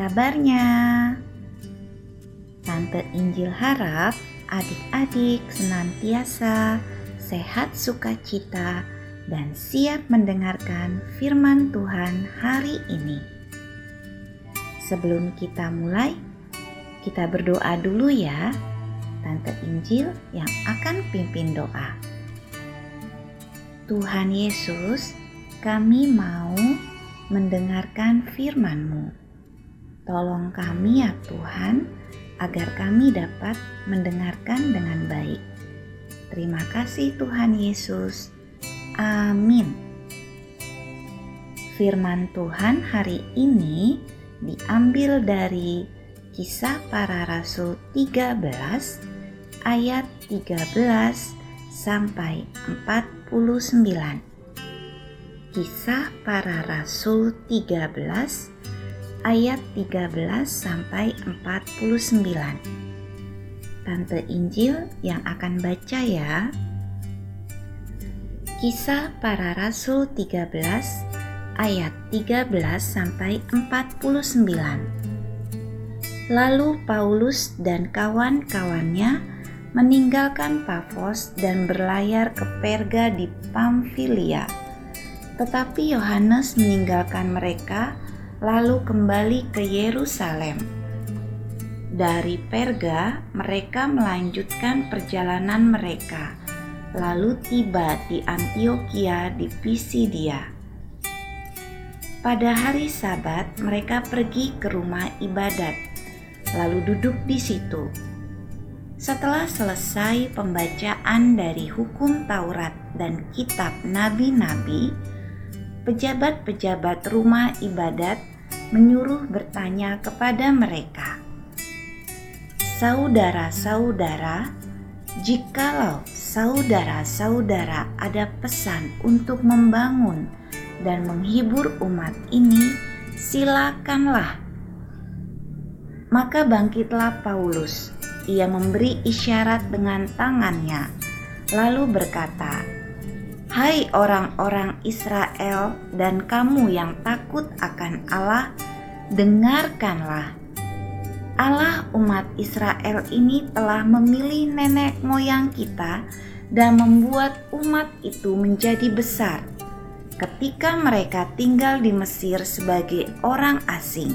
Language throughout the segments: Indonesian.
kabarnya? Tante Injil harap adik-adik senantiasa sehat sukacita dan siap mendengarkan firman Tuhan hari ini. Sebelum kita mulai, kita berdoa dulu ya. Tante Injil yang akan pimpin doa. Tuhan Yesus, kami mau mendengarkan firman-Mu. Tolong kami ya Tuhan, agar kami dapat mendengarkan dengan baik. Terima kasih Tuhan Yesus. Amin. Firman Tuhan hari ini diambil dari Kisah Para Rasul 13 ayat 13 sampai 49. Kisah Para Rasul 13 ayat 13 sampai 49. Tante Injil yang akan baca ya. Kisah Para Rasul 13 ayat 13 sampai 49. Lalu Paulus dan kawan-kawannya meninggalkan Pafos dan berlayar ke Perga di Pamfilia tetapi Yohanes meninggalkan mereka lalu kembali ke Yerusalem. Dari Perga, mereka melanjutkan perjalanan mereka, lalu tiba di Antioquia di Pisidia. Pada hari Sabat, mereka pergi ke rumah ibadat, lalu duduk di situ. Setelah selesai pembacaan dari hukum Taurat dan kitab nabi-nabi, pejabat-pejabat rumah ibadat menyuruh bertanya kepada mereka, "Saudara-saudara, jikalau saudara-saudara ada pesan untuk membangun dan menghibur umat ini, silakanlah." Maka bangkitlah Paulus. Ia memberi isyarat dengan tangannya, lalu berkata, Hai orang-orang Israel dan kamu yang takut akan Allah, dengarkanlah. Allah umat Israel ini telah memilih nenek moyang kita dan membuat umat itu menjadi besar ketika mereka tinggal di Mesir sebagai orang asing.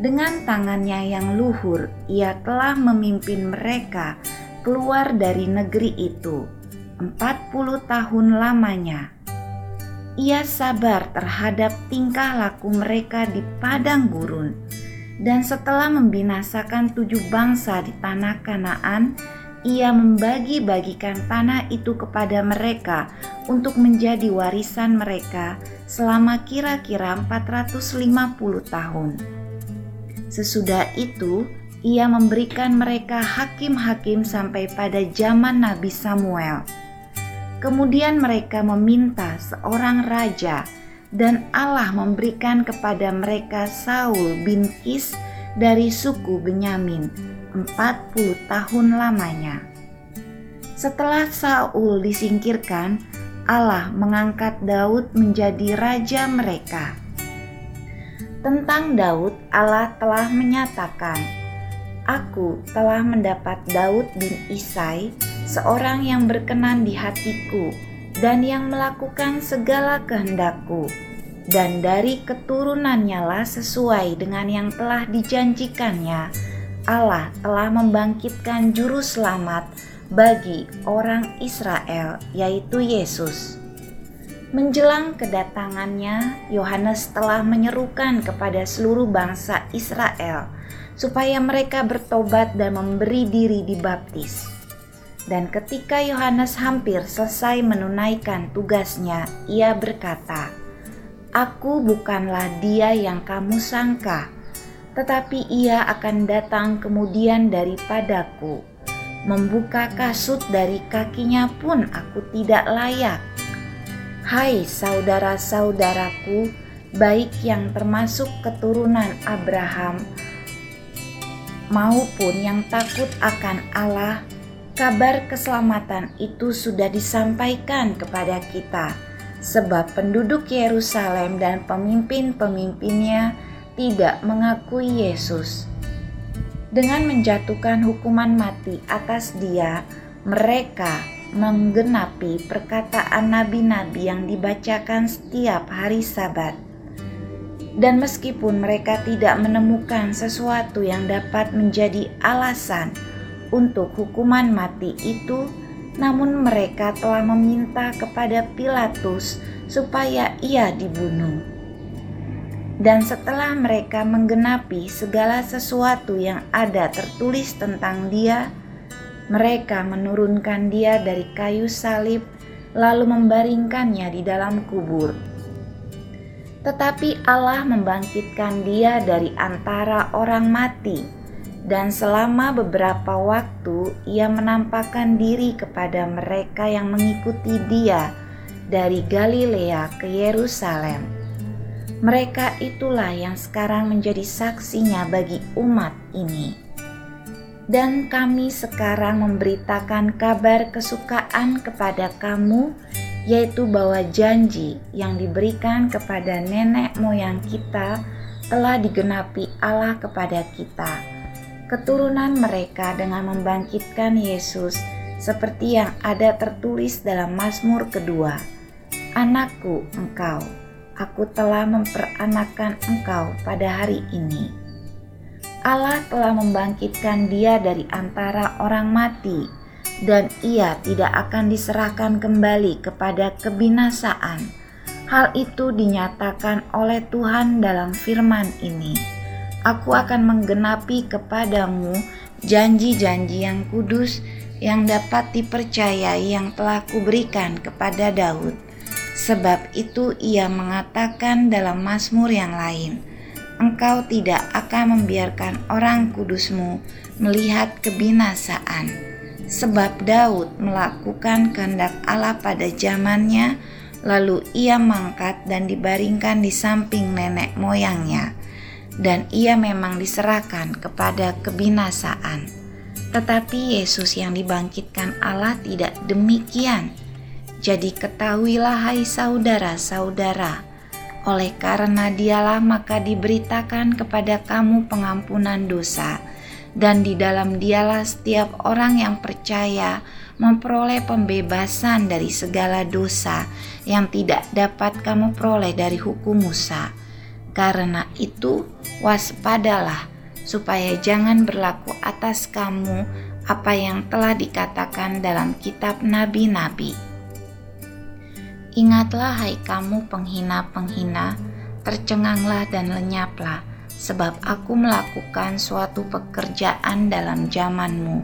Dengan tangannya yang luhur, ia telah memimpin mereka keluar dari negeri itu 40 tahun lamanya. Ia sabar terhadap tingkah laku mereka di padang gurun, dan setelah membinasakan tujuh bangsa di tanah Kanaan, ia membagi-bagikan tanah itu kepada mereka untuk menjadi warisan mereka selama kira-kira 450 tahun. Sesudah itu, ia memberikan mereka hakim-hakim sampai pada zaman Nabi Samuel Kemudian mereka meminta seorang raja dan Allah memberikan kepada mereka Saul bin Kis dari suku Benyamin 40 tahun lamanya. Setelah Saul disingkirkan, Allah mengangkat Daud menjadi raja mereka. Tentang Daud, Allah telah menyatakan, "Aku telah mendapat Daud bin Isai seorang yang berkenan di hatiku dan yang melakukan segala kehendakku. Dan dari keturunannya lah sesuai dengan yang telah dijanjikannya Allah telah membangkitkan juru selamat bagi orang Israel yaitu Yesus. Menjelang kedatangannya Yohanes telah menyerukan kepada seluruh bangsa Israel supaya mereka bertobat dan memberi diri dibaptis dan ketika Yohanes hampir selesai menunaikan tugasnya, ia berkata, "Aku bukanlah Dia yang kamu sangka, tetapi Ia akan datang kemudian daripadaku. Membuka kasut dari kakinya pun aku tidak layak. Hai saudara-saudaraku, baik yang termasuk keturunan Abraham maupun yang takut akan Allah." Kabar keselamatan itu sudah disampaikan kepada kita sebab penduduk Yerusalem dan pemimpin-pemimpinnya tidak mengakui Yesus. Dengan menjatuhkan hukuman mati atas dia, mereka menggenapi perkataan nabi-nabi yang dibacakan setiap hari Sabat. Dan meskipun mereka tidak menemukan sesuatu yang dapat menjadi alasan untuk hukuman mati itu, namun mereka telah meminta kepada Pilatus supaya ia dibunuh. Dan setelah mereka menggenapi segala sesuatu yang ada tertulis tentang dia, mereka menurunkan dia dari kayu salib lalu membaringkannya di dalam kubur. Tetapi Allah membangkitkan dia dari antara orang mati dan selama beberapa waktu ia menampakkan diri kepada mereka yang mengikuti dia dari Galilea ke Yerusalem. Mereka itulah yang sekarang menjadi saksinya bagi umat ini. Dan kami sekarang memberitakan kabar kesukaan kepada kamu, yaitu bahwa janji yang diberikan kepada nenek moyang kita telah digenapi Allah kepada kita keturunan mereka dengan membangkitkan Yesus seperti yang ada tertulis dalam Mazmur kedua. Anakku engkau, aku telah memperanakan engkau pada hari ini. Allah telah membangkitkan dia dari antara orang mati dan ia tidak akan diserahkan kembali kepada kebinasaan. Hal itu dinyatakan oleh Tuhan dalam firman ini aku akan menggenapi kepadamu janji-janji yang kudus yang dapat dipercayai yang telah kuberikan kepada Daud. Sebab itu ia mengatakan dalam Mazmur yang lain, Engkau tidak akan membiarkan orang kudusmu melihat kebinasaan. Sebab Daud melakukan kehendak Allah pada zamannya, lalu ia mangkat dan dibaringkan di samping nenek moyangnya dan ia memang diserahkan kepada kebinasaan. Tetapi Yesus yang dibangkitkan Allah tidak demikian. Jadi ketahuilah hai saudara-saudara, oleh karena dialah maka diberitakan kepada kamu pengampunan dosa, dan di dalam dialah setiap orang yang percaya memperoleh pembebasan dari segala dosa yang tidak dapat kamu peroleh dari hukum Musa karena itu, waspadalah supaya jangan berlaku atas kamu apa yang telah dikatakan dalam kitab nabi-nabi. Ingatlah hai kamu penghina-penghina, tercenganglah dan lenyaplah, sebab aku melakukan suatu pekerjaan dalam zamanmu,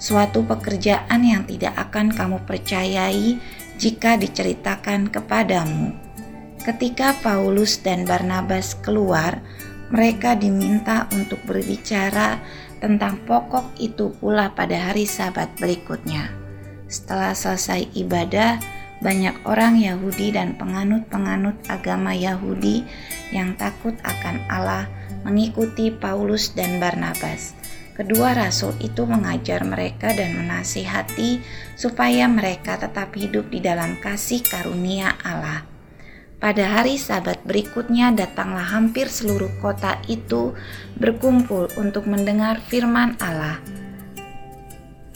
suatu pekerjaan yang tidak akan kamu percayai jika diceritakan kepadamu Ketika Paulus dan Barnabas keluar, mereka diminta untuk berbicara tentang pokok itu pula pada hari Sabat berikutnya. Setelah selesai ibadah, banyak orang Yahudi dan penganut-penganut agama Yahudi yang takut akan Allah mengikuti Paulus dan Barnabas. Kedua rasul itu mengajar mereka dan menasihati supaya mereka tetap hidup di dalam kasih karunia Allah. Pada hari Sabat berikutnya datanglah hampir seluruh kota itu berkumpul untuk mendengar firman Allah.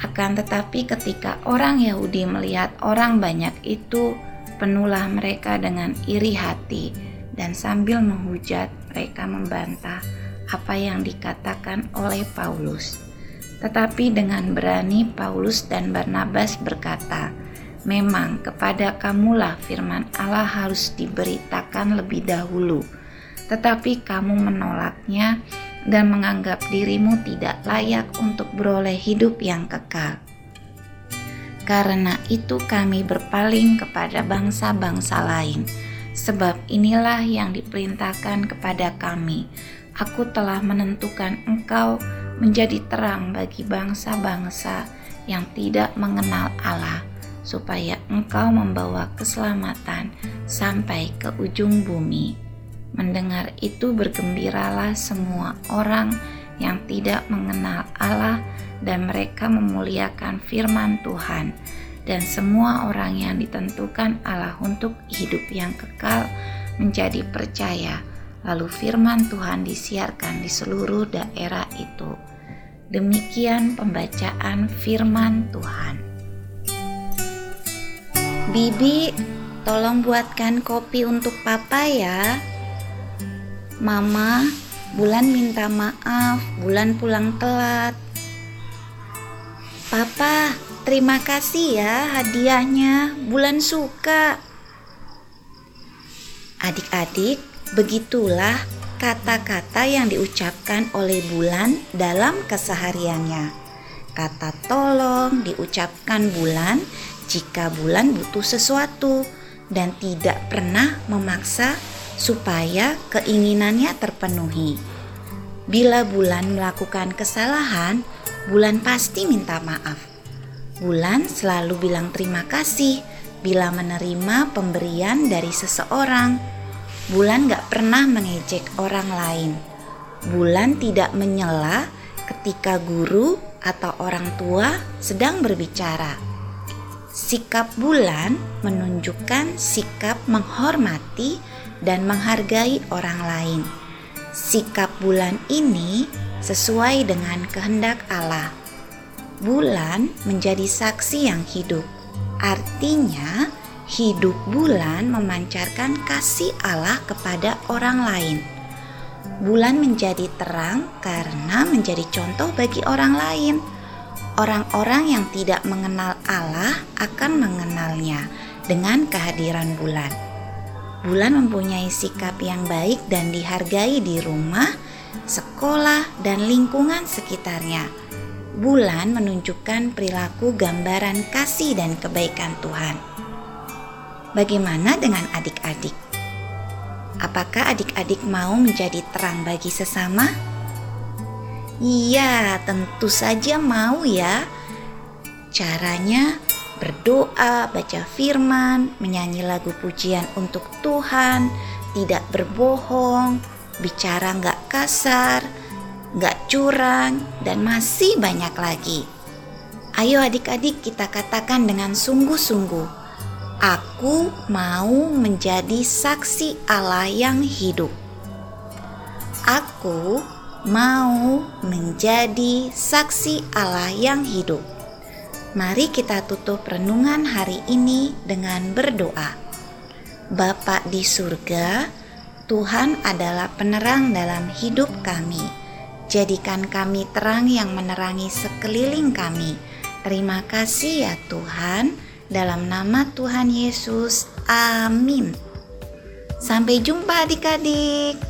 Akan tetapi ketika orang Yahudi melihat orang banyak itu, penuhlah mereka dengan iri hati dan sambil menghujat mereka membantah apa yang dikatakan oleh Paulus. Tetapi dengan berani Paulus dan Barnabas berkata, Memang kepada kamulah firman Allah harus diberitakan lebih dahulu, tetapi kamu menolaknya dan menganggap dirimu tidak layak untuk beroleh hidup yang kekal. Karena itu kami berpaling kepada bangsa-bangsa lain, sebab inilah yang diperintahkan kepada kami. Aku telah menentukan engkau menjadi terang bagi bangsa-bangsa yang tidak mengenal Allah supaya engkau membawa keselamatan sampai ke ujung bumi. Mendengar itu bergembiralah semua orang yang tidak mengenal Allah dan mereka memuliakan firman Tuhan dan semua orang yang ditentukan Allah untuk hidup yang kekal menjadi percaya. Lalu firman Tuhan disiarkan di seluruh daerah itu. Demikian pembacaan firman Tuhan. Bibi, tolong buatkan kopi untuk papa ya. Mama, bulan minta maaf, bulan pulang telat. Papa, terima kasih ya hadiahnya. Bulan suka. Adik-adik, begitulah kata-kata yang diucapkan oleh bulan dalam kesehariannya. Kata tolong diucapkan bulan jika bulan butuh sesuatu dan tidak pernah memaksa supaya keinginannya terpenuhi. Bila bulan melakukan kesalahan, bulan pasti minta maaf. Bulan selalu bilang terima kasih bila menerima pemberian dari seseorang. Bulan gak pernah mengejek orang lain. Bulan tidak menyela ketika guru atau orang tua sedang berbicara. Sikap bulan menunjukkan sikap menghormati dan menghargai orang lain. Sikap bulan ini sesuai dengan kehendak Allah. Bulan menjadi saksi yang hidup Artinya, hidup bulan memancarkan kasih Allah kepada orang lain. Bulan menjadi terang karena menjadi contoh bagi orang lain. Orang-orang yang tidak mengenal Allah akan mengenalnya dengan kehadiran bulan. Bulan mempunyai sikap yang baik dan dihargai di rumah, sekolah, dan lingkungan sekitarnya bulan menunjukkan perilaku gambaran kasih dan kebaikan Tuhan. Bagaimana dengan adik-adik? Apakah adik-adik mau menjadi terang bagi sesama? Iya, tentu saja mau ya. Caranya berdoa, baca firman, menyanyi lagu pujian untuk Tuhan, tidak berbohong, bicara nggak kasar, gak curang, dan masih banyak lagi. Ayo adik-adik kita katakan dengan sungguh-sungguh, aku mau menjadi saksi Allah yang hidup. Aku mau menjadi saksi Allah yang hidup. Mari kita tutup renungan hari ini dengan berdoa. Bapa di surga, Tuhan adalah penerang dalam hidup kami Jadikan kami terang yang menerangi sekeliling kami. Terima kasih ya Tuhan, dalam nama Tuhan Yesus. Amin. Sampai jumpa adik-adik.